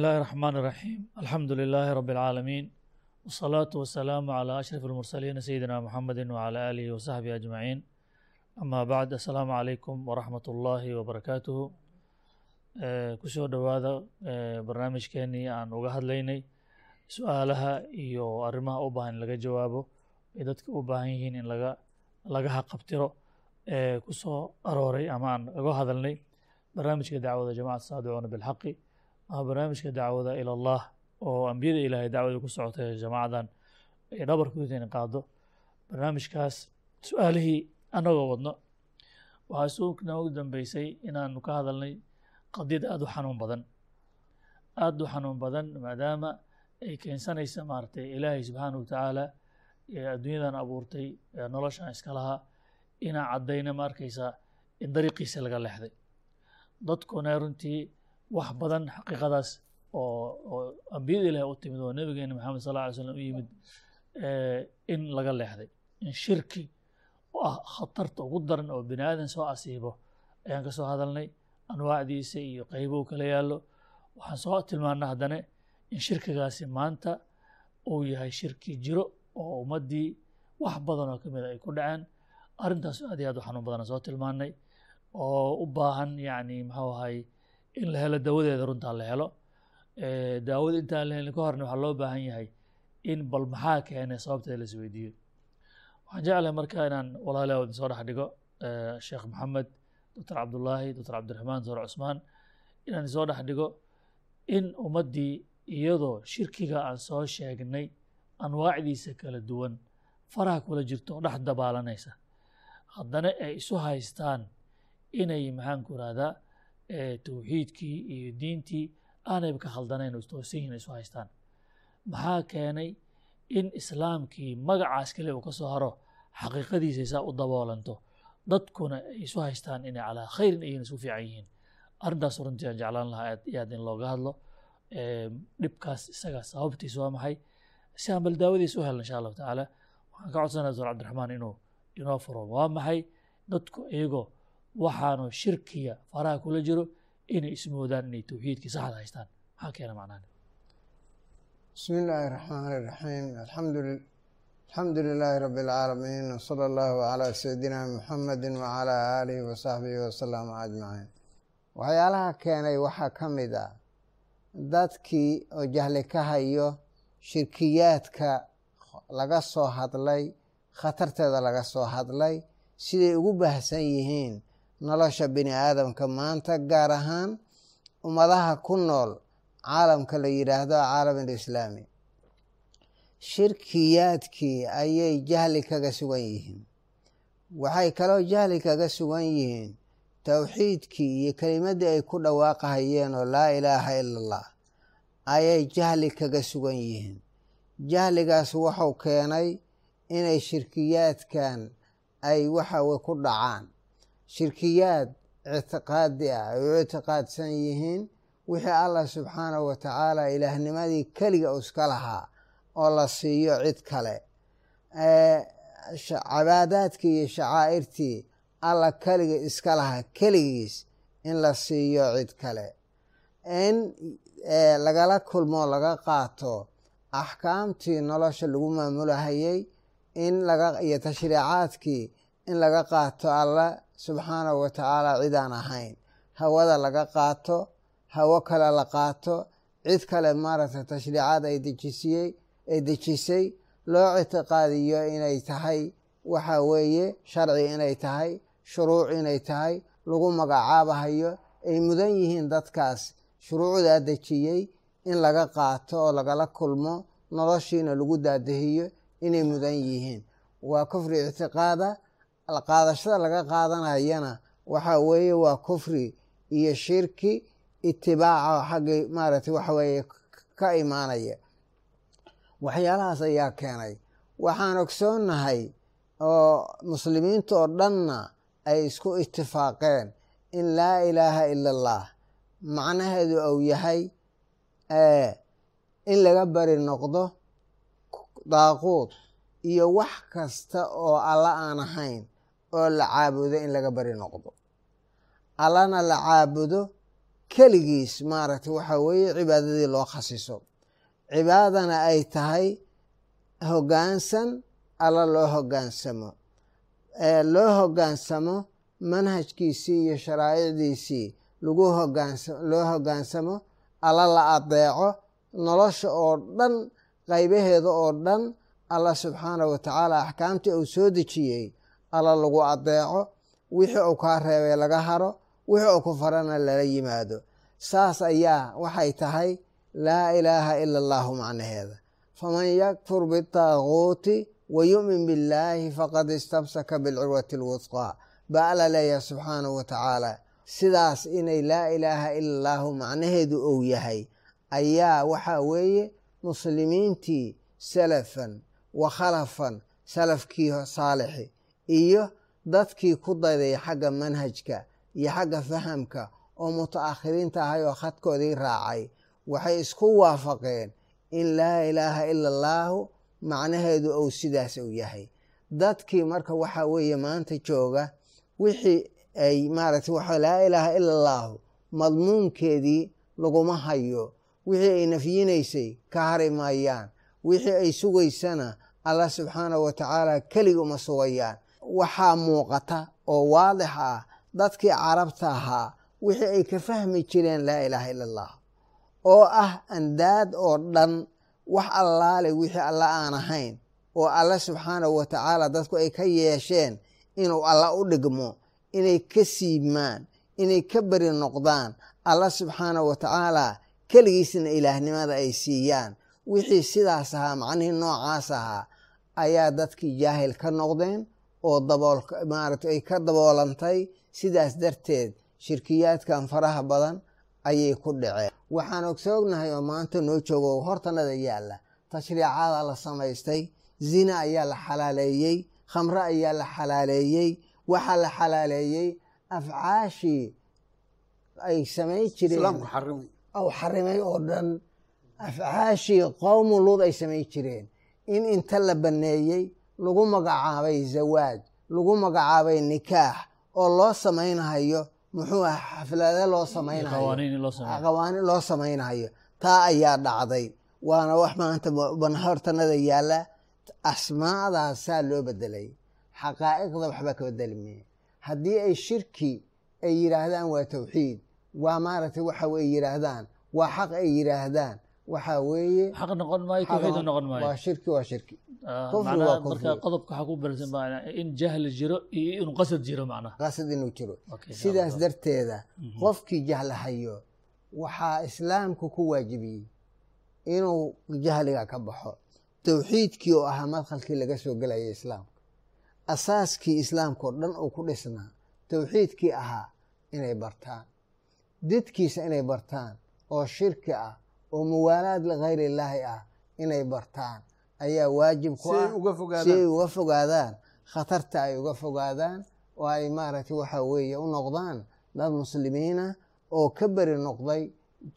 bismillahi raxmaan raxiim alxamdu lilaahi rabi alcaalamiin wsalaatu wasalaamu calaa ashraf almursaliin sayidina muxamedi wcala aalihi wasaxbihi ajmaciin amaa bacd assalaamu calaykum waraxmat ullaahi wabarakaatuhu eh, ku soo dhowaada eh, barnaamijkeenii aan uga hadlaynay su'aalaha iyo arrimaha u baahan in laga jawaabo ay dadka u baahan yihiin in laga laga haqabtiro ee eh, ku soo arooray ama aan uga hadalnay barnaamijka dacwada jamacatu saadicuuna bilxaqi barnaamijka dacwada ila allah oo ambiyada ilaahay dacwada ku socotay jamaacadan ay dhabarkooda in qaado barnaamijkaas su'aalihii annagoo wadno. Waxaa suugna ugu dambeysay inaanu ka hadalnay qadiyad aada u xanuun badan. Aada u xanuun badan maadaama ay keensanaysa maaragtay ilaahay subxaana wa tacaala ee adduunyadan abuurtay ee noloshan iska lahaa inaa caddayna ma arkaysaa in dariiqiisa laga leexday. Dadkuna runtii wax badan xaqiiqadaas oo oo ambiyada ilahi u timid oo nabigeena maxamed sal alay slam u yimid in laga leexday in shirki oo ah khatarta ugu daran oo bini aadan soo asiibo. Ayaan ka soo hadalnay anwaacdiisa iyo qaybo kala yaallo. Waxaan soo tilmaana haddana in shirkigaasi maanta uu yahay shirki jiro oo ummaddii wax badan oo ka mida ay ku dhaceen. Arrintaas aad iyo aad u xanuun badana soo tilmaanay oo u baahan yacni muxuu ahay in la helo dawadeeda runtaa la helo. Daawada intaan la helin ka horna waxaa loo baahan yahay in bal maxaa keenay sababteeda la isweydiiyo waxaan jeclahay marka inaan walaalaha soo dhex dhigo sheekh maxamed doctor cabdullaahi doctor cabdiraxmaan doctor cusmaan inaan soo dhex dhigo in ummaddii iyadoo shirkiga aan soo sheegnay anwaacdiisa kala duwan faraha kula jirto dhex dabaalanaysa. Haddana ay isu haystaan inay maxaanku irahdaa towxiidkii iyo diintii aanayba ka khaldanayn oo istoosan yihiin isu haystaan. Maxaa keenay in islaamkii magacaas kale uu ka soo haro xaqiiqadiisa saa u daboolanto dadkuna ay isu haystaan inay calaa khayrin ayna isu fiican yihiin. Arrintaas runtii aan jeclaan lahaa aad iyo aad in looga hadlo dhibkaas isaga sababtiisa waa maxay? Si aan bal daawadiisa u helna insha allahu tacaala waxaan ka codsanaya doctor cabdiraxmaan inuu inoo furo waa maxay? Dadku iyagoo waxaanu shirkiga faraha kula jiro inay ismoodaan inay towxiidkii saxda haystaan maxaa keena macnahan bismi illaahi raxmaani raxiim alxamdu lilaahi rabbi alcaalamiin wsala allahu calaa sayidina muxamedi wacala aalihi wasaxbihi wasalama ajmaciin waxyaalaha keenay waxaa ka mid ah dadkii oo jahli ka hayo shirkiyaadka laga soo hadlay khatarteeda laga soo hadlay siday ugu baahsan yihiin nolosha bini aadamka maanta gaar ahaan ummadaha ku nool caalamka la yidhaahdo caalam alislaami shirkiyaadkii ayay jahli kaga sugan yihiin. Waxay kaloo jahli kaga sugan yihiin towxiidkii iyo kelimaddii ay ku dhawaaqahayeen oo laa ilaaha ila allah ayay jahli kaga sugan yihiin. Jahligaas wuxuu keenay inay shirkiyaadkan ay waxawe ku dhacaan shirkiyaad ictiqaadi ah ay u ictiqaadsan yihiin wixii allah subxaanahu wa tacaala ilaahnimadii keliga iska lahaa oo la siiyo cid kale. Cabaadaadkii iyo shacaa'irtii allah keliga iska lahaa keligiis in la siiyo cid kale. In lagala kulmo laga qaato axkaamtii nolosha lagu maamulahayay in iyo tashriicaadkii in laga qaato allah subxaanahu wa tacaala cidaan ahayn. Hawada laga qaato hawo kale la qaato cid kale maaragtay tashriicaad ay dejisiyey ay dejisay loo ictiqaadiyo inay tahay waxa weeye sharci inay tahay shuruuc inay tahay lagu magacaabahayo ay mudan yihiin dadkaas. Shuruucdaa dejiyey in laga qaato oo lagala kulmo noloshiina lagu daadahiyo inay mudan yihiin. Waa kufri ictiqaada qaadashada laga qaadanayana waxa weeye waa kufri iyo shirki itibaaca xaggii maaragtay waxa weeye ka imaanaya. Waxyaalahaas ayaa keenay. Waxaan ogsoonnahay oo muslimiinta oo dhanna ay isku itifaaqeen in laa ilaaha ila allah macnaheedu uu yahay in laga bari noqdo daaquud iyo wax kasta oo alla aan ahayn oo la caabudo in laga bari noqdo. Allana la caabudo keligiis maaragtay waxaa weeye cibaadadii loo khasiso. Cibaadana ay tahay hoggaansan alla loo hoggaansamo loo hoggaansamo manhajkiisii iyo sharaa'icdiisii. Lagu hogaansa loo hoggaansamo alla la adeeco nolosha oo dhan qaybaheeda oo dhan alla subxaana wa tacaala axkaamtii uu soo dejiyey alla lagu adeeco wixii uu kaa reebay laga haro wixii uu ku farana lala yimaado. Saas ayaa waxay tahay laa ilaaha ila allahu macnaheeda. Faman yakfur bitaaguuti wa yu'min billaahi faqad istamsaka bilcurwati alwusqaa baa alla leeyahay subxaanahu wa tacaala sidaas inay laa ilaaha ila allaahu macnaheedu ou yahay ayaa waxaa weeye muslimiintii salafan wa khalafan salafkii saalixi iyo dadkii ku dayday xagga manhajka iyo xagga fahamka oo mutaakhiriinta ahay oo khadkoodii raacay waxay isku waafaqeen in laa ilaaha ila allaahu macnaheedu ou sidaas uu yahay. Dadkii marka waxaa weeye maanta jooga wixii ay maaragtay waxa laa ilaaha ila allaahu madmuunkeedii laguma hayo. Wixii ay nafyinaysay ka hari maayaan. Wixii ay sugaysana allah subxaanahu wa tacaala keliga uma sugayaan waxaa muuqata oo waadix ah dadkii carabta ahaa wixii ay ka fahmi jireen laa ilaaha ila allah oo ah andaad oo dhan wax allaale wixii alla aan ahayn oo alla subxaanahu wa tacaala dadku ay ka yeesheen inuu alla u dhigmo inay ka siibmaan inay ka beri noqdaan alla subxaanahu wa tacaala keligiisna ilaahnimada ay siiyaan. Wixii sidaas ahaa macnihii noocaas ahaa ayaa dadkii jaahil ka noqdeen oo dabool maaragtay ay ka daboolantay sidaas darteed shirkiyaadkan faraha badan ayay ku dhaceen. Waxaan ogsoognahay oo maanta noo joogo hortanada yaalla. Tashriicada la samaystay zina ayaa la xalaaleeyey khamre ayaa la xalaaleeyey waxaa la xalaaleeyey afcaashii ay samayn jireen. Xarimay. Oo dhan. Afcaashii qowmu luud ay samayn jireen. In inta la banneeyey lagu magacaabay zawaaj lagu magacaabay nikaax oo loo samaynahayo muxuu ah xaflade loo samaynayo. Qawaaniin loo samaynayo. Taa ayaa dhacday. Waana wax maanta banhortanada yaalla. Asmaadaasaa loo bedelay xaqaa'iqda waxba ka bedelmeye haddii ay shirki ay yidhaahdaan waa tawxiid. Waa maaragtay waxa ay yidhaahdaan. Waa xaq ay yidhaahdaan waxaa weeye xaq noqon maayo tawxiid noqon maayo. waa shirki waa shirki. Macnaha marka qodobka waxaa ku balsan in jahli jiro iyo inuu qasad jiro macnaha. Qasad inuu jiro. Sidaas darteeda qofkii jahlahayo waxaa islaamku ku waajibiyey inuu jahliga ka baxo. Tawxiidkii oo ahaa madkhalkii laga soo gelaya islaamka asaaskii islaamka oo dhan uu ku dhisnaa tawxiidkii ahaa inay bartaan. Didkiisa inay bartaan oo shirki ah oo muwaalaad ligayr illaahi ah inay bartaan. Ayaa waajib ku ah si ay uga fogaadaan. Khatarta ay uga fogaadaan oo ay maaragtay waxa weeye u noqdaan dad muslimiina oo ka beri noqday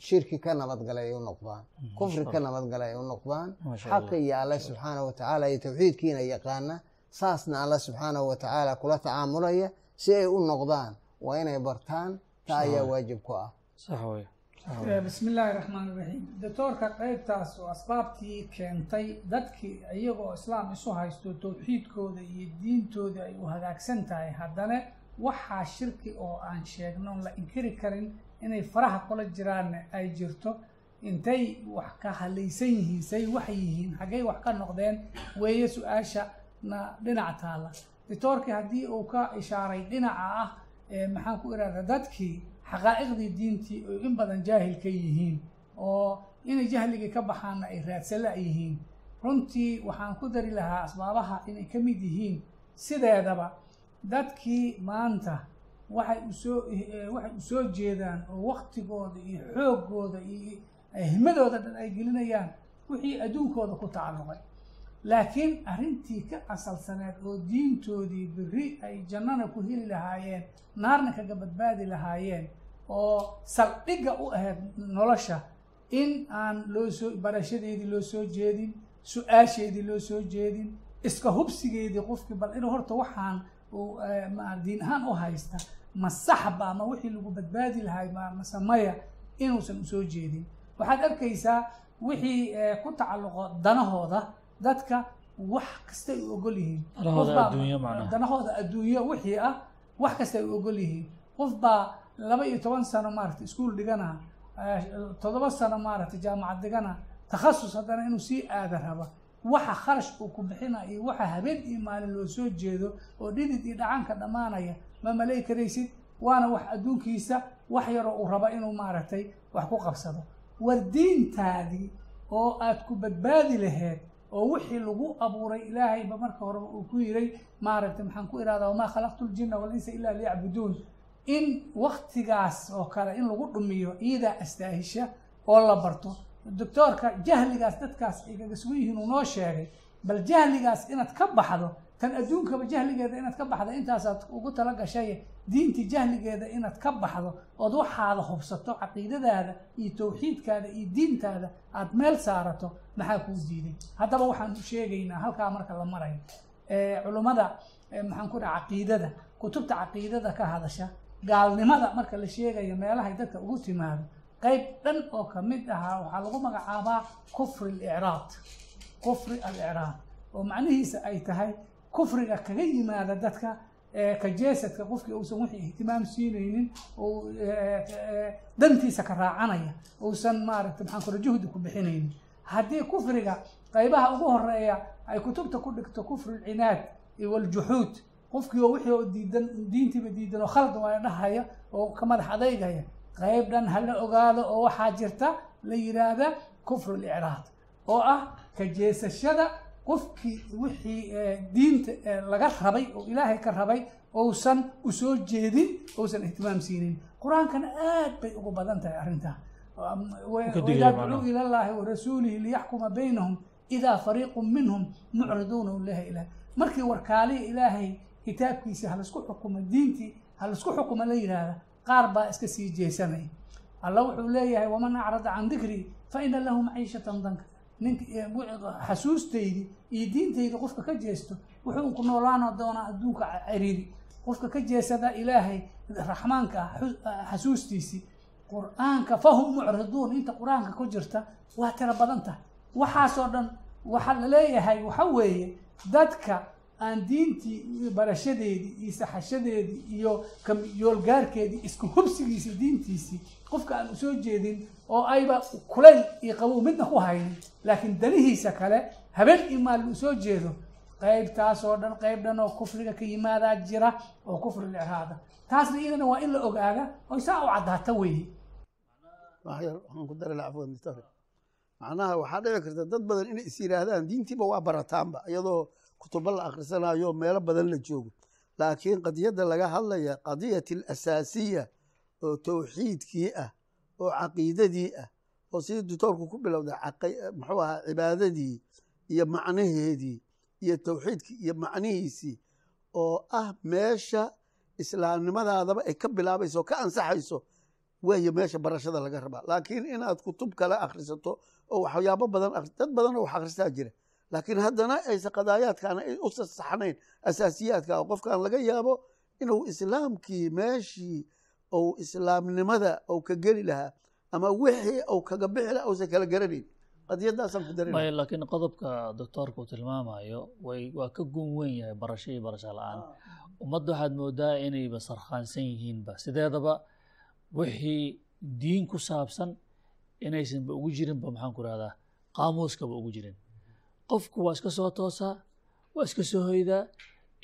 shirki ka nabadgalay ay u noqdaan kufri ka nabadgalay ay u noqdaan. Xaqa iyo alle subxaanahu wa tacaala iyo tawxiidkiina yaqaana saasna alle subxaanahu wa tacaala kula tacaamulaya si ay u noqdaan waa inay bartaan taa ayaa waajib ku ah bismi illaahi raxmaan iraxiim doctoorka qeybtaas oo asbaabtii keentay dadkii iyagoo islaam isu haysto towxiidkooda iyo diintooda ay u hagaagsan tahay haddana waxaa shirki oo aan sheegno la inkiri karin inay faraha kula jiraan ay jirto. Intay wax ka halaysan yihiin say waxay yihiin xaggay wax ka noqdeen weeye su'aasha na dhinac taalla. Doctoorkii haddii uu ka ishaaray dhinaca ah maxaan ku irahda dadkii xaqaa'iqdii diintii oy in badan jaahil ka yihiin oo inay jahligii ka baxaanna ay raadsala yihiin. Runtii waxaan ku dari lahaa asbaabaha inay ka mid yihiin sideedaba. Dadkii maanta waxay u soo waxay u soo jeedaan oo waktigooda iyo xooggooda iyo himadooda dhan ay gelinayaan wixii adduunkooda ku tacalluqay laakiin arrintii ka asalsaneed oo diintoodii berri ay jannana ku heli lahaayeen naarna kaga badbaadi lahaayeen oo saldhigga u ahayd nolosha in aan loo soo barashadeedii loo soo jeedin su'aasheedii loo soo jeedin iska hubsigeedii qofkii bal inuu horta waxaan diin ahaan u haysta ma saxba ma wixii lagu badbaadi lahay mase maya inuusan u soo jeedin. Waxaad arkaysaa wixii ku tacalluqo danahooda dadka wax kasta ay ogol yihiin. Danahooda adduunyo wixii ah wax kasta ay ogol yihiin. Qof baa laba iyo toban sano maaragtay iskuol dhigana toddoba sano maaragtay jaamacad dhigana takhasus haddana inuu sii aada raba. Waxa kharash uu ku bixina iyo waxa habeen iyo maalin loo soo jeedo oo dhidid iyo dhacanka dhammaanaya ma malay karaysid? Waana wax adduunkiisa wax yaroo uu raba inuu maaragtay wax ku qabsado. War diintaadii oo aad ku badbaadi laheed oo wixii lagu abuuray ilaahayba marka horeba uu ku yiray maaragtay maxaan ku ihahdaa wamaa khalaqtu ljina walinsa ilaa liyacbuduun in waktigaas oo kale in lagu dhumiyo iyadaa astaahisha oo la barto. Doctoorka jahligaas dadkaas ay kaga yihiin uu noo sheegay bal jahligaas inaad ka baxdo tan adduunkaba jahligeeda inaad ka baxdo intaasaad ugu tala gashay diintii jahligeeda inaad ka baxdo ood waxaada hubsato caqiidadaada iyo tawxiidkaada iyo diintaada aad meel saarato maxaa kuu diiday? Haddaba waxaan sheegaynaa halkaa marka la marayo. Culummada maxaan ku dhaha caqiidada kutubta caqiidada ka hadasha gaalnimada marka la sheegayo meelahay dadka ugu timaado. Qayb dhan oo ka mid ahaa waxaa lagu magacaabaa kufri alicraad. Kufri alicraad oo macnihiisa ay tahay kufriga kaga yimaada dadka ka jeesadka qofkii uusan wixii ihtimaam siinaynin oo dantiisa ka raacanaya uusan maaragtay maxaan kura juhdi ku bixinaynin. Haddii kufriga qaybaha ugu horreeya ay kutubta ku dhigto kufru lcinaad waljuxuud qofkii oo wixii diidan diintiiba diidan oo khalad waa dhahaya oo ka madax adeygaya qayb dhan hala ogaado oo waxaa jirta la yidhaahda kufru licraad oo ah ka jeesashada qofkii wixii diinta laga rabay oo ilaahay ka rabay ousan u soo jeedin ousan ihtimaam siinin. Qur'aankana aad bay ugu badan tahay arrintaa. Waidaa dacuu ila llahi warasuulihi liyaxkuma baynahum idaa fariiqu minhum mucriduuna leha ilah markii warkaalihi ilaahay kitaabkiisa halaisku xukumo diintii halaisku xukumo la yidhaahda qaar baa iska sii jeesanaya alla wuxuu leeyahay waman acrada can dikrii fa ina lahu maciishatan danka. Ninka xasuustaydi iyo diintayda qofka ka jeesto wuxuu ku noolaano doonaa adduunka ciriiri. Qofka ka jeesada ilaahay raxmaanka ah xasuustiisii qur'aanka fahum mucriduun. Inta qur'aanka ku jirta waa tiro badan tahay. Waxaasoo dhan waxaa la leeyahay waxa weeye dadka aan diintii barashadeedii iyo saxashadeedii iyo yoolgaarkeedii isku hubsigiisii diintiisii qofka aan u soo jeedin oo ayba kulayl iyo qabow midna ku haynin laakiin danihiisa kale habeen iyo maalin u soo jeedo qaybtaasoo dhan qayb dhan oo kufriga ka yimaadaa jira oo kufri licraada taasna iyadana waa in la ogaada oy saa u caddaata weeye macnaha waxaa dhici karta dad badan inay is yidhaahdaan diintiiba waa barataanba iyadoo kutubo la akhrisanayo meelo badan la joogo. Laakiin qadiyadda laga hadlaya qadiyati alasaasiya oo tawxiidkii ah oo caqiidadii ah oo sidii doctoorku ku bilowda muxuu ahaa cibaadadii iyo macnaheedii iyo tawxiidkii iyo macnihiisii oo ah meesha islaamnimadaadaba ay ka bilaabayso oo ka ansaxayso waayo meesha barashada laga rabaa. Laakiin inaad kutub kale akhrisato oo waxyaabo badan dad badan wax akhristaa jira laakiin haddana aysa qadaayaadkaana ay u sasaxnayn asaasiyaadka oo qofkan laga yaabo inuu islaamkii meeshii ou islaamnimada ou ka geli lahaa ama wixii ou kaga bixi lahaa uusan kala garanayn. Qadiyadaasaan ku darin laakiin qodobka doctoorka uu tilmaamayo waa ka gun weyn yahay barasho iyo barasho la'aan. Ummadda waxaad moodaa inayba sarkhaansan yihiinba. Sideedaba wixii diin ku saabsan inaysanba ugu jirinba maxaan ku rahdaa qaamuuskaba ugu jirin qofku waa iska soo toosaa waa iska soo hoydaa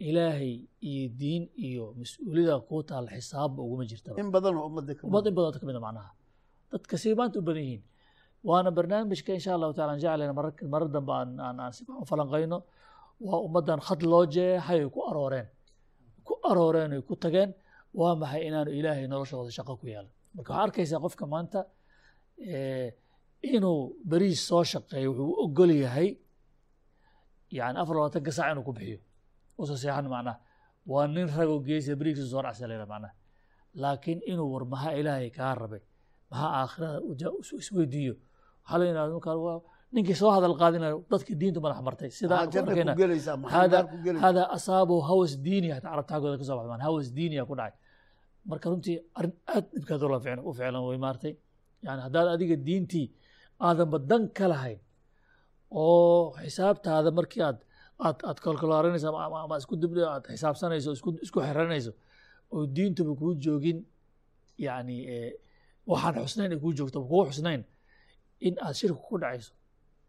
ilaahay iyo diin iyo mas'uuliyada kuu taalla xisaabba uguma jirtaba. In badanoo ummadda ummad in badan ka mid a macnaha. Dadka say maanta u badan yihiin. Waana barnaamijka insha allahu taala aan jeclayna marar marar dambe aan aan aan si fiican u falanqayno waa ummaddan khad loo jeexay ay ku arooreen. Ku arooreen ay ku tageen. Waa maxay inaanu ilaahay noloshooda shaqo ku yeelan marka waxaa arkaysaa qofka maanta inuu beriis soo shaqeeyo wuxuu u ogol yahay yani afar labaatanka saac inuu ku bixiyo usa seexan macnaha waa nin ragoo geesiya beriiskiisa soo dhacsa leedaha macnaha laakiin inuu war maxaa ilaahay kaa rabay maxaa aakhirada isweydiiyo waxaa la yidhahda markaa waa ninkii soo hadal qaadinayo dadkii diintu madax martay sidaa arkayna hada hada asaabu hawas diiniya hata carabta xaggooda ka soo baxmaan hawas diiniya ku dhacay marka runtii arrin aad ficlan u ficlan way maartay yani haddaad adiga diintii aadanba dan ka lahayn oo xisaabtaada markii aad aad aad kalkulaaranayso ama- isku dib aad xisaabsanayso isku isku xiranayso oo diintuba kuu joogin yani eh, waxaan xusnayn ay kuu joogto kuu xusnayn in aad shirku ku dhacayso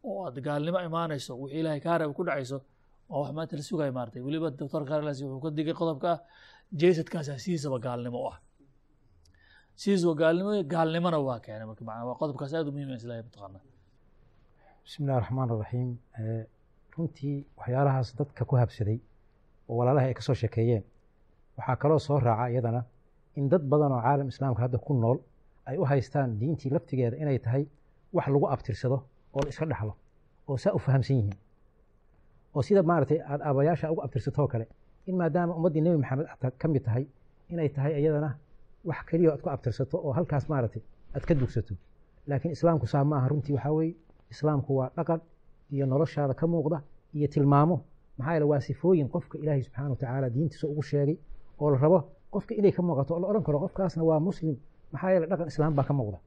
oo aad gaalnimo imaanayso wixii ilaahay kaa ku dhacayso waa wax maanta la sugaya maartay. Weliba doctor carlas wuxuu ka digay qodobka ah jeesadkaasa sidiisaba gaalnimo u ah. Sidiisaba gaalnimo gaalnimona waa keenay marka macnaa waa qodobkaas aad u muhiim ah islahay mataqaanaa bismi illahi raxmaan raxiim runtii waxyaalahaas dadka ku habsaday oo walaalaha ay ka soo sheekeeyeen waxaa kaloo soo raaca iyadana in dad badan oo caalam islaamka hadda ku nool ay u haystaan diintii laftigeeda inay tahay wax lagu abtirsado oo la iska dhexlo oo saa u fahamsan yihiin. Oo sida maaragtay aad aabayaasha ugu abtirsatoo kale in maadaama ummaddii nebi maxamed ka mid tahay inay tahay iyadana wax keliya aad ku abtirsato oo halkaas maaragtay aad ka dugsato. Laakiin islaamku saa ma aha runtii waxaa weeye islaamku waa dhaqan iyo noloshaada ka muuqda iyo tilmaamo. Maxaa yeele waa sifooyin qofka ilaahay subxaana watacaala diintiisa ugu sheegay oo la rabo. Qofka inay ka muuqato oo la odhan karo qofkaasna waa muslim. Maxaa yeele dhaqan islaam baa ka muuqda.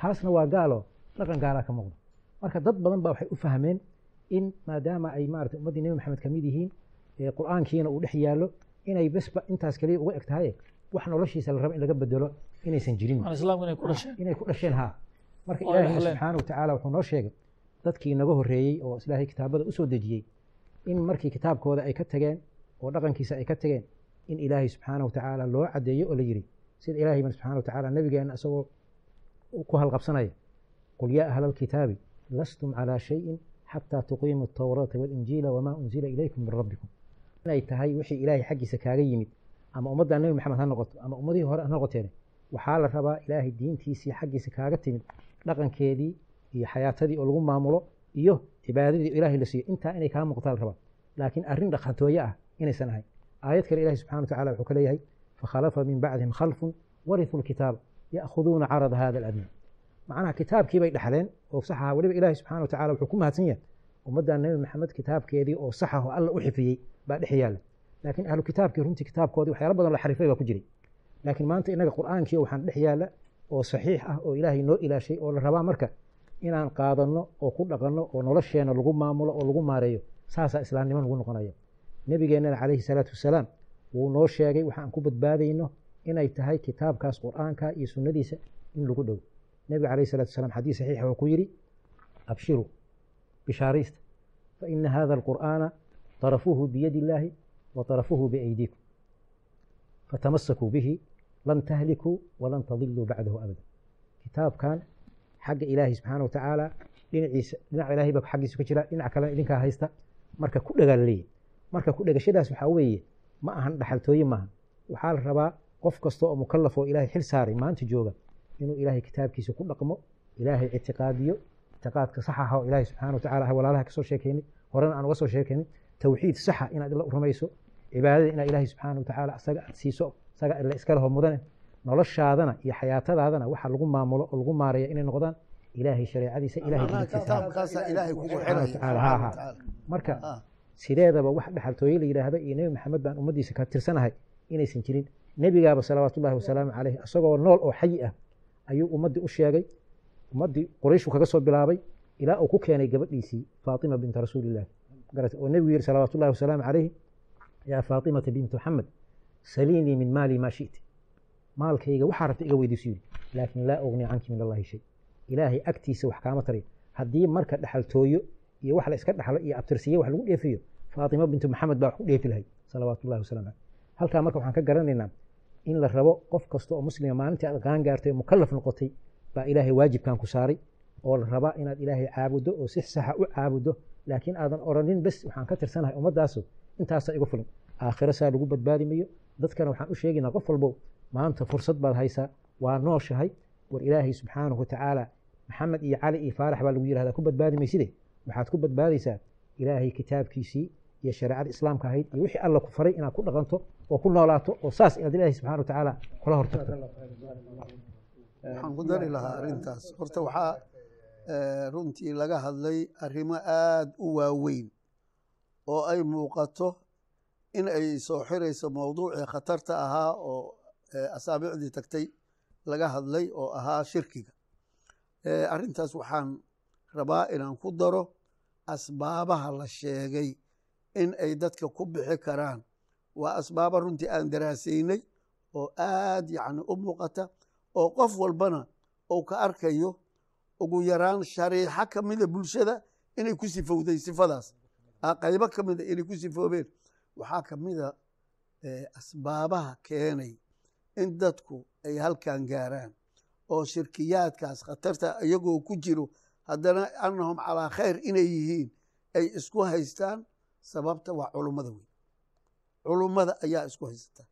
Kaasna waa gaalo dhaqan gaalaa ka muuqda. Marka dad badan baa waxay u fahmeen in maadaama ay maarata ummaddii nebi maxamed ka mid yihiin qur'aankiina uu dhex yaallo inay besba intaas kaliya uga eg tahay wax noloshiisa la rabo in laga bedelo inaysan jirin. Inay ku dhasheen. Haa. Marka dhaxleen. subxaana watacaala wuxuu noo sheegay dadkii naga horreeyey oo ilaahay kitaabada u soo dejiyey in markii kitaabkooda ay ka tageen oo dhaqankiisa ay ka tageen in ilaahay subxaana watacaala loo cadeeyo oo la yidhi sida ilaahay bana subxaana watacaala nabigeena isagoo ku halqabsanaya qul yaa ahla alkitaabi lastum calaa shayin xataa tuqiimu altawraata waalinjiila wamaa unzila ilaykum min rabbikum. Inay tahay wixii ilaahay xaggiisa kaaga yimid ama ummadda nebi maxamed ha noqoto ama ummadihii hore ha noqoteen waxaa la rabaa ilaahay diintiisii xaggiisa kaaga timid dhaqankeedii iyo xayaatadii lagu maamulo iyo cibaadadii ilaahay la siiyo intaa inay kaa muuqataa la rabaa laakiin arrin dhaqantooye ah inaysan ahayn aayad kale ilahi subxana watacaala wuxuu ka fakhalafa min bacdihim khalfun warithuu lkitaaba ya'khuduuna carada hada aladna. Macnaha kitaabkii bay oo sax aha weliba ilaahi subxana watacaala wuxuu ku mahadsan yahay ummadda nebi maxamed kitaabkeedii oo sax ah oo alla u xifiyey baa dhex yaalla. Laakiin ahlu kitaabkii runtii kitaabkoodii waxyaalo badan la xarifay baa ku jiray. Laakiin maanta inaga qur'aankii waxaan dhex yaalla oo saxiix ah oo ilaahay noo ilaashay oo la rabaa marka inaan qaadanno oo ku dhaqanno oo nolosheenna lagu maamulo oo lagu maareeyo saasaa islaamnimo lagu noqonaya nebigeennana calayhi salaatu wasalaam wuu noo sheegay waxaan ku badbaadayno inay tahay kitaabkaas qur'aanka iyo sunnadiisa in lagu dhow nebiga calayhi salatu wasalaam xadiis saxiixa wuxuu ku yidhi abshiruu bishaaraysta faina hada alqur'aana طرفوه بيد الله وطرفوه بأيديكم فتمسكوا به لن تهلكوا ولن تضلوا بعده أبدا كتاب xagga ilaahay subxaana wa tacaala dhinaciisa dhinac ilahay baa xaggiisa ka jira dhinac kalena idinkaa haysta. Marka ku dhagaa marka ku dhagashadaas waxaa weeye ma ahan dhaxaltooye maaha waxaa la rabaa qof kasta oo mukalaf oo ilaahay xil saaray maanta jooga inuu ilaahay kitaabkiisa ku dhaqmo ilaahay ictiqaadiyo ictiqaadka saxa ah oo ilaahay subxana wa ah walaalaha ka soo sheekeynay horena aan uga soo sheekeynay towxiid saxa inaad la rumayso cibaadada inaad ilaahay subxaana wa tacaala aad siiso isaga iskale hor mudane noloshaadana iyo xayaatadaadana waxa lagu maamulo oo lagu maareeya inay noqdaan ilaahay shareecadiisa ha marka sideedaba wax dhaxaltooye la yidhaahda iyo nebi maxamed baan ummaddiisa ka tirsanahay inaysan jirin. Nebigaaba salawaatullahi wasalaamu caleyh isagoo nool oo xayi ah ayuu ummaddii u sheegay. Ummaddii qurayshu kaga soo bilaabay ilaa uu ku keenay gabadhiisii faatima binta rasuulillahi oo nebigu yihi salawaatullahi wasalaamu caleyhi yaa faatimata bintu maxamed saliinii min maali maa shi'ti maalkayga waxaa rabta iga weydiisu yidhi laakin laa ugni canki min allahi shay. Ilaahay agtiisa wax kaama tarayo haddii marka dhaxaltooyo iyo wax la iska dhaxlo iyo abtirsiye wax lagu dheefiyo faatima bintu maxamed baa wax ku dheefi lahay salawaatullahi wasalam caleyh halkaa marka waxaan ka garanaynaa in la rabo qof kasta oo muslima maalintii aad qaan gaartay oo mukallaf noqotay baa ilaahay waajibkan ku saaray oo la rabaa inaad ilaahay caabuddo oo si saxa u caabuddo laakiin aadan oranin bes waxaan ka tirsanahay ummaddaasu intaasaa igu filan. Aakhiro saa lagu badbaadi mayo dadkana waxaan u sheegaynaa qof walbo maanta fursad baad haysaa waa nooshahay war ilaahay subxaanahu watacaala maxamed iyo cali iyo faarax baa lagu yidhahdaa ku badbaadi mayside waxaad ku badbaadaysaa ilaahay kitaabkiisii iyo shareecada islaamka ahayd iyo wixii alla ku faray inaad ku dhaqanto oo ku noolaato oo saas inaad ilaahay subxana watacaala kula hortagto. Waxaan ku dari lahaa arrintaas. Horta waxaa eh, runtii laga hadlay arrimo aada u waaweyn oo ay muuqato in ay soo xirayso mowduucii khatarta ahaa oo asaabicdii tagtay laga hadlay oo ahaa shirkiga. Arrintaas waxaan rabaa inaan ku daro asbaabaha la sheegay in ay dadka ku bixi karaan. Waa asbaaba runtii aan daraasaynay oo aad yacni u muuqata oo qof walbana uu ka arkayo ugu yaraan shariixo ka mida bulshada inay ku sifowday sifadaas. Qaybo ka mida inay ku sifoobeen. Waxaa ka mida asbaabaha keenay in dadku ay halkan gaaraan oo shirkiyaadkaas khatarta iyagoo ku jiro haddana annahum calaa khayr inay yihiin ay isku haystaan sababta waa culummada wey culummada ayaa isku haysata.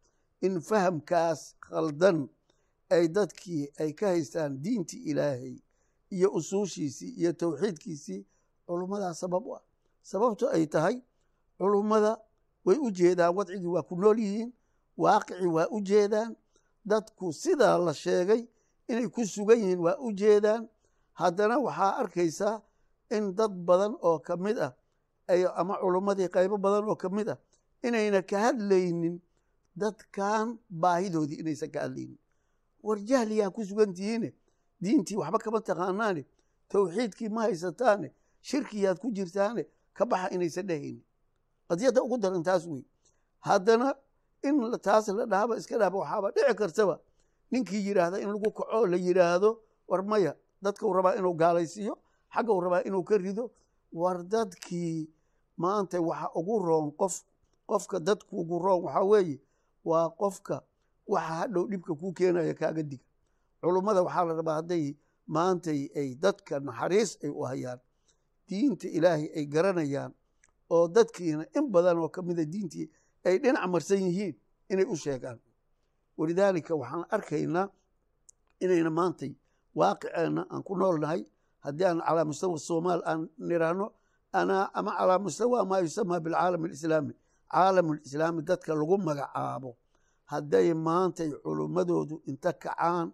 In fahamkaas khaldan ay dadkii ay ka haystaan diintii ilaahay iyo usuushiisii iyo towxiidkiisii culummadaa sabab u ah. Sababto ay tahay culummada way u jeedaan wadcigii waa ku nool yihiin waaqicii waa u jeedaan dadku sidaa la sheegay inay ku sugan yihiin waa u jeedaan. Haddana waxaa arkaysaa in dad badan oo ka mid ah ama culummadii qaybo badan oo ka mid ah inayna ka hadlaynin dadkan baahidoodii inaysan ka hadlaynin. War jahliyaa ku sugan tihiine? Diintii waxba kama taqaanaane? Towxiidkii ma haysataane? Shirkiyaad ku jirtaane? Ka baxa inaysan dhehaynin qadiyadda ugu daran taas wey haddana in taas la dhahaba iska dhahba waxaaba dhici kartaba. Ninkii yidhaahda in lagu kaco la yidhaahdo war maya dadkau rabaa inuu gaalaysiiyo xaggau rabaa inuu ka rido war dadkii maanta waxa ugu roon qof qofka dadku ugu roon waxaa weeye waa qofka waxa hadhow dhibka kuu keenaya kaaga diga. Culummada waxaa la rabaa hadday maantay ay dadka naxariis ay u hayaan diinta ilaahay ay garanayaan oo dadkiina in badan oo ka mida diintii ay dhinac marsan yihiin inay u sheegaan. Walidaalika waxaan arkaynaa inayna maantay waaqiceenna aan ku noolnahay haddii aan calaa mustawa soomaal aan niraahno ana ama calaa mustawa maa yusamaa bilcaalam alislaami caalamulislaami dadka lagu magacaabo. Hadday maantay culummadoodu inta kacaan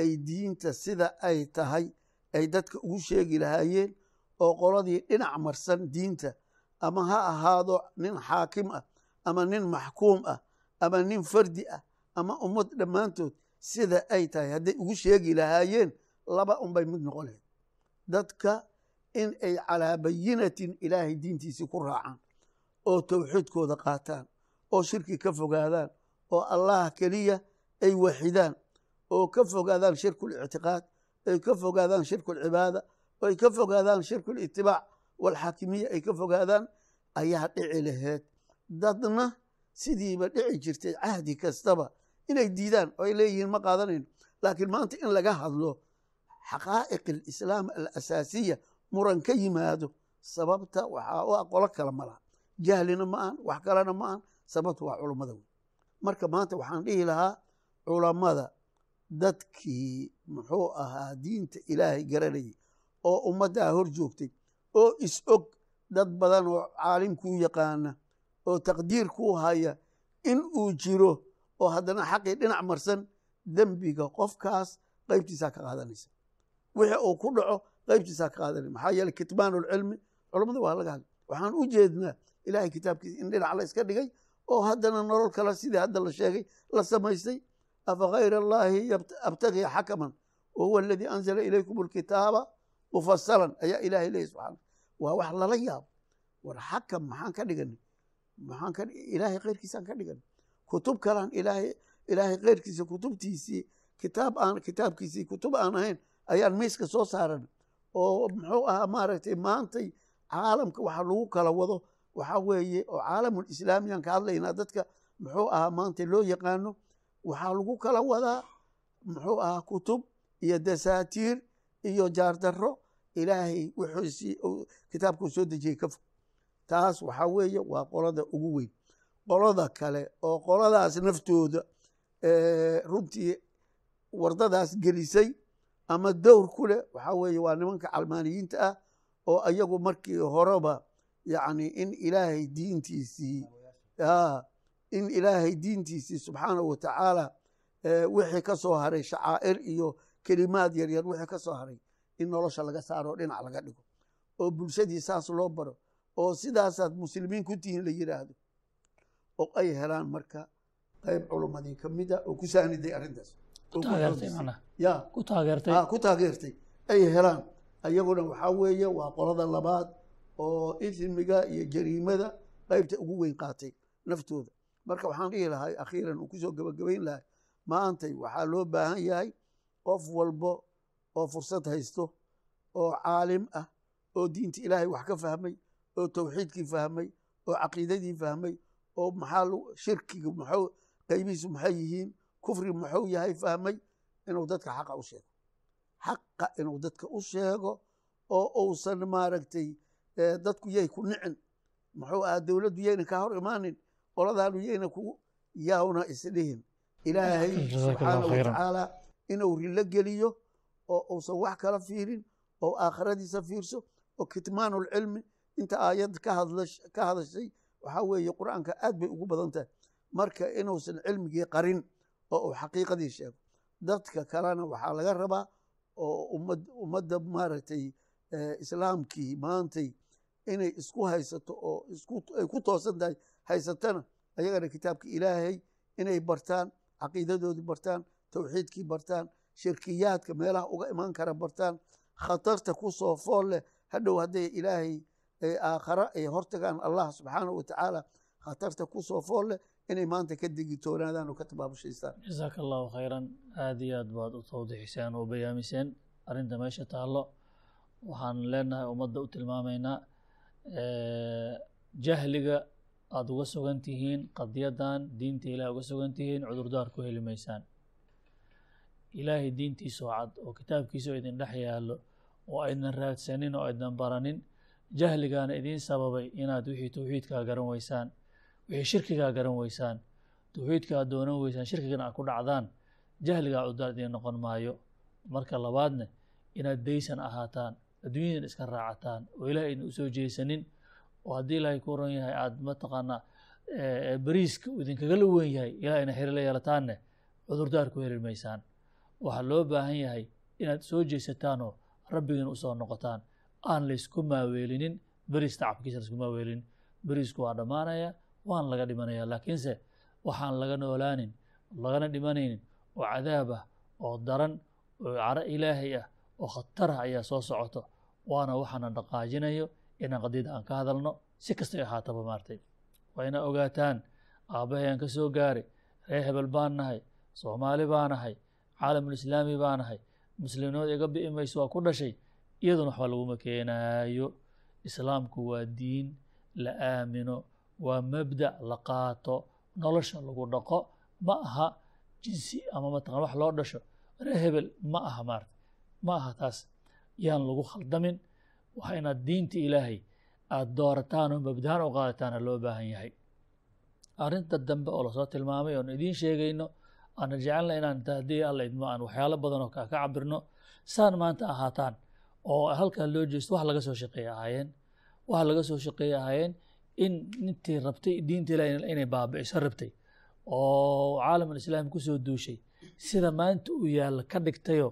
ay diinta sida ay tahay ay dadka ugu sheegi lahaayeen oo qoladii dhinac marsan diinta ama ha ahaado nin xaakim ah ama nin maxkuum ah ama nin fardi ah ama ummad dhammaantood sida ay tahay. Hadday ugu sheegi lahaayeen laba unbay mid lahayd dadka in ay calaa bayinatin ilaahay diintiisii ku raacaan oo towxiidkooda qaataan oo shirki ka fogaadaan oo allah keliya ay waxidaan oo ka fogaadaan shirkulictiqaad ay ka fogaadaan shirkulcibaada oo ay ka fogaadaan shirkulitibaac walxaakimiya ay ka fogaadaan ayaa dhici laheyd dadna sidiiba dhici jirtay cahdi kastaba inay diidaan oo ay leeyihiin ma qaadanayno laakiin maanta in laga hadlo xaqaa'iq alislaam alasaasiya muran ka yimaado sababta waxaa u ah qolo kale ma laha. Jahlina ma ahan wax kalena ma ahan sababta waa culummada wey marka maanta waxaan dhihi lahaa culammada dadkii muxuu ahaa diinta ilaahay garanayay oo ummaddaa hor joogtay oo is og dad badan oo caalimkuu yaqaana oo taqdiir kuu haya in uu jiro oo haddana xaqii dhinac marsan dembiga qofkaas qaybtiisaa ka qaadanaysa. Wixii uu ku dhaco qaybtiisaa ka qaadanaya maxaa yeeley kitmaanulcilmi culammada waa laga hadlay waxaan u jeednaa ilahay kitaabkiisa in dhinac la iska dhigay oo haddana nolol kale sidii hadda la sheegay la samaystay. Afa kayra allaahi abtagii xakaman wa huwa aladii anzala ilaykum alkitaaba mufasalan ayaa ilahay leeyahy subxana waa wax lala yaabo. War xakam maxaan ka dhiganay maxaan ilaahay keyrkiisaan ka dhiganay kutub kalaan ilaahay ilaahay keyrkiisa kutubtiisii kitaab aan kitaabkiisii kutub aan ahayn ayaan miiska soo saaran. Oo muxuu ahaa maaragtay maantay caalamka waxa lagu kala wado. Waxaa weeye oo caalamul islaamiyaan ka hadlaynaa dadka muxuu ahaa maanta loo yaqaano waxaa lagu kala wadaa muxuu ahaa kutub iyo dasaatiir iyo jaardaro ilaahay wuxuusii kitaabkuu soo dejiyey ka fog taas waxaa weeye waa qolada ugu weyn. Qolada kale oo qoladaas naftooda runtii wardadaas gelisay ama dowr ku leh waxaa weeye waa nimanka calmaaniyiinta ah oo ayagu markii horeba yacni in ilaahay diintiisii in ilaahay diintiisii subxaanahu wa tacaala wixii ka soo haray shacaa'ir iyo kelimaad yaryar wixii ka soo haray in nolosha laga saaro dhinac laga dhigo. Oo bulshadii saas loo baro oo sidaasaad muslimiin ku tihiin la yidhaahdo oo ay helaan marka qayb culummadii ka mid a oo ku saaniday arrintaas. Ya. Ku taageertay? Ay helaan. Ayaguna waxaa weeye waa qolada labaad oo ismiga iyo jariimada qeybta ugu weyn qaatay naftooda. Marka waxaan dhihi lahay akhiiran uu ku soo gabagabayn lahay maantay waxaa loo baahan yahay qof walbo oo fursad haysto oo caalim ah oo diinta ilaahay wax ka fahmay oo towxiidkii fahmay oo caqiidadii fahmay oo maxaa shirkiga maxuu qeybihiisu maxay yihiin kufri muxuu yahay fahmay inuu dadka xaqa u sheego. Xaqa inuu dadka u sheego oo uusan maaragtay dadku yay ku nicin. Muxuu aha dowladdu yayna ka hor imaanin qoladaanu yayna ku yaawna isdhihin ilaahay subxaanahu watacaala inuu rilo geliyo oo uusan wax kala fiirin oo aakhiradiisa fiirso oo kitmaanulcilmi inta aayad ka hadashay waxaa weeye qur'aanka aad bay ugu badan tahay. Marka inuusan cilmigii qarin oo uu xaqiiqadii sheego. Dadka kalena waxaa laga rabaa oo ummadda maaragtay islaamkii maantay inay isku haysato oo ay ku toosan tahay haysatana ayagana kitaabka ilaahay inay bartaan caqiidadoodii bartaan towxiidkii bartaan shirkiyaadka meelaha uga imaan kara bartaan khatarta ku soo fool leh hadhow hadday ilaahay aakhara ay hortagaan allah subxaanahu watacaala khatarta ku soo fool leh inay maanta ka digitoonaadaan oo ka tabaabushaystaan. Jasaaka allahu khayran. Aada iyo aad baad u tawdixiseen oo bayaamiseen arrinta meesha taallo waxaan leenahay ummadda u tilmaamaynaa jahliga aada uga sugan tihiin qadyadan diinta ilahay uga sugan tihiin cudurdaar ku heli maysaan. Ilaahay diintiisoo cad oo kitaabkiisao idin dhex yaallo oo aydan raadsanin oo aydan baranin jahligaana idiin sababay inaad wixii tawxiidkaa garan weysaan wixii shirkigaa garan weysaan tawxiidkaa doonan weysaan shirkigana aad ku dhacdaan jahligaa cudurdaar idiin noqon maayo. Marka labaadna inaad daysan ahaataan adduunyadan iska raacataan oo ilahay idin u soo jeesanin oo haddii ilaahay ku ran yahay aada mataqaanaa beriiska uu idinkagala weyn yahay ilahayna xiri la yeelataanne cudurdaar ku heli maysaan. Waxaa loo baahan yahay inaad soo jeesataanoo rabbigiina u soo noqotaan aan laysku maaweelinin beriis tacabkiisa la isku maaweelinin beriisku waa dhammaanaya waan laga dhimanaya laakiinse waxaan laga noolaanin lagana dhimanaynin oo cadaab ah oo daran oo caro ilaahay ah oo khatarah ayaa soo socoto. Waana waxaana dhaqaajinayo inaan qadiyada aan ka hadalno si kastay ahaataba maartay. Waa inaa ogaataan aabbahay ka soo gaaray reer hebel baan nahay soomaali baa nahay caalamulislaami baa nahay muslimnimada iga bi'i mayso waa ku dhashay iyaduna waxba laguma keenaayo islaamku waa diin la aamino waa mabdac la qaato nolosha lagu dhaqo ma aha jinsi ama mataqan wax loo dhasho. Reer hebel ma aha maarta ma aha taas yaan lagu khaldamin waa inaad diinta ilaahay aada doorataan oo mabdahan u qaadataana loo baahan yahay. Arrinta dambe oo la soo tilmaamay oon idiin sheegayno aana jecelna inaan haddii alla idmo aan waxyaalo badan oo ka cabirno saan maanta ahaataan oo halkaa loo jeesto wax laga soo shaqeeya ahaayeen. Wax laga soo shaqeeya ahaayeen in intii rabtay diinta ilaah inay baabi'iso rabtay oo caalamul islaami ku soo duushay. Sida maanta uu yaalla ka dhigtayo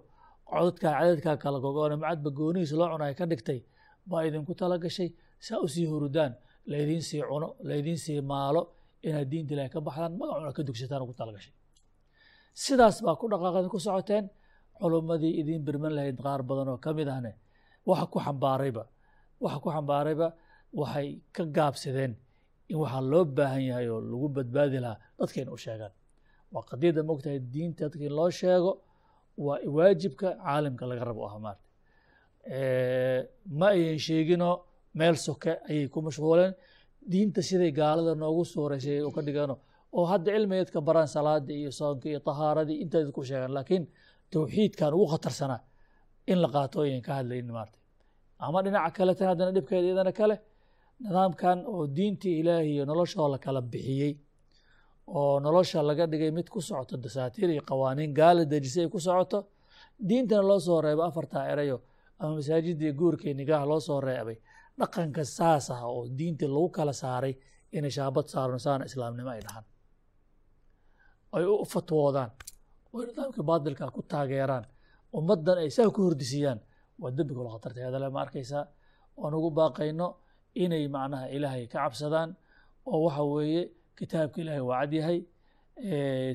codadkaa cadadkaa kala gogoone macadba goonihiis loo cunaay ka dhigtay baa idinku tala gashay. Saa u sii hurudaan laydiin sii cuno laydiin sii maalo inaad diinta ilahay ka baxdaan magacuna ka dugsataan ugu tala sidaas baa ku dhaqaaqad ku socoteen culummadii idiin birman lahayd qaar badan oo ka mid ahne waxa ku xambaarayba waxa ku xambaarayba waxay ka gaabsadeen in waxaa loo baahan yahay oo lagu badbaadi lahaa dadkayna u sheegaan. Waa qadiyadda mogtahay diinta dadka in loo sheego waa waajibka caalimka laga rabo aha maarta. Ma ayan sheeginoo meel soke ayay ku mashquuleen. Diinta siday gaalada noogu suureysay u ka dhigeeno oo hadda cilmigeedka baraan salaada iyo soonka iyo tahaaradii intayd ku sheegaan laakiin tawxiidkan ugu khatarsanaa in la qaato ayan ka hadlaynin maarta. Ama dhinaca kale tan haddana dhibkeeda iyadana kale nidaamkan oo diinta ilaahi iyo noloshoo la kala bixiyey oo nolosha laga dhigay mid ku socoto dasaatiir iyo qawaaniin gaala dejisay ay ku socoto diintana loo soo reebo afartaa erayo ama masaajidii guurkii nigaaha loo soo reebay dhaqanka saas ah oo diinta lagu kala saaray inay shaabad saarno saana islaamnimo ay dhahaan. Ay u fatwoodaan oo nidaamka baadilka ku taageeraan ummaddan ay saa ku hordisiyaan. Waa dembi kalo khatarta hadale ma arkaysaa oon ugu baaqayno inay macnaha ilaahay ka cabsadaan oo waxa weeye kitaabka ilaahay waa cad yahay.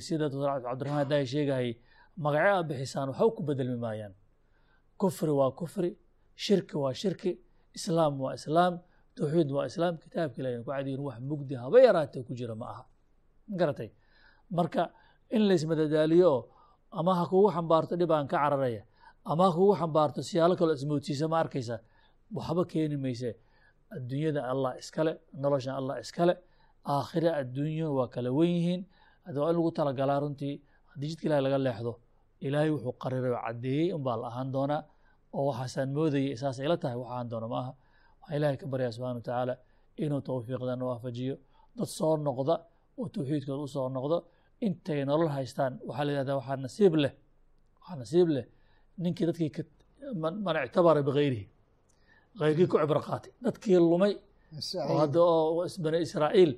Sida doctor cabdiraxmaan haddaa sheegayay magacyo a bixisaan waxba ku bedelmi maayaan. Kufri waa kufri shirki waa shirki islaam waa islaam tawxiid waa islaam kitaabka ilahi ku cadiyin wax mugdi haba yaraatee ku jira ma aha. Garatay? Marka in laysmadadaaliyo oo ama ha kugu xambaarto dhib aan ka cararaya ama ha kugu xambaarto siyaalo kaloo ismoodsiisa ma arkaysa waxba keeni mayse. Adduunyada allah iskale noloshan allah iskale aakhire adduunyo waa kala wen yihiin. Hada waa in lagu talagalaa runtii haddii jidka ilahi laga leexdo ilaahay wuxuu qariray oo caddeeyey unbaa la ahaan doonaa oo waxaasaan moodayay saas ila tahay wax ahaan doona maaha. Waxaa ilaahay ka baryaa subxana wa tacaala inuu tawfiiqdana waafajiyo. Dad soo noqda oo tawxiidkooda u soo noqdo intay nolol haystaan waxaa la yihahdaa waxaa nasiib leh waxaa nasiib leh ninkii dadkii man ictabara bigayrihi gayrkii ku cibro qaatay. Dadkii lumay oo hadda oo bani israa'iil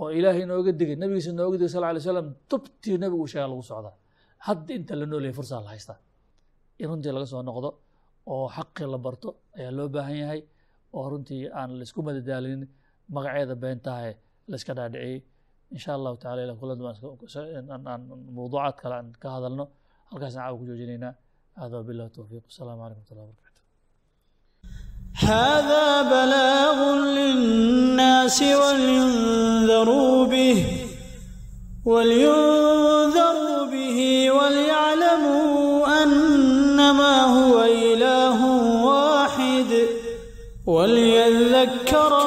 oo ilaahay inooga digay nabigiisa inooga digay sal alay slam tubtii nabigu uu sheega lagu socdaa hadda inta la noolyahay fursaa la haystaa. In runtii laga soo noqdo oo xaqii la barto ayaa loo baahan yahay oo runtii aan la isku madadaalinin magaceeda beentahae layska dhaadhiciyey insha allahu tacala ilan kulada mawduucaad kale aan ka hadalno halkaasna caawa ku joojinaynaa هذا وبالله التوفيق السلام عليكم ورحمة الله وبركاته هذا بلاغ للناس ولينذروا به ولينذروا به وليعلموا أنما هو إله واحد وليذكر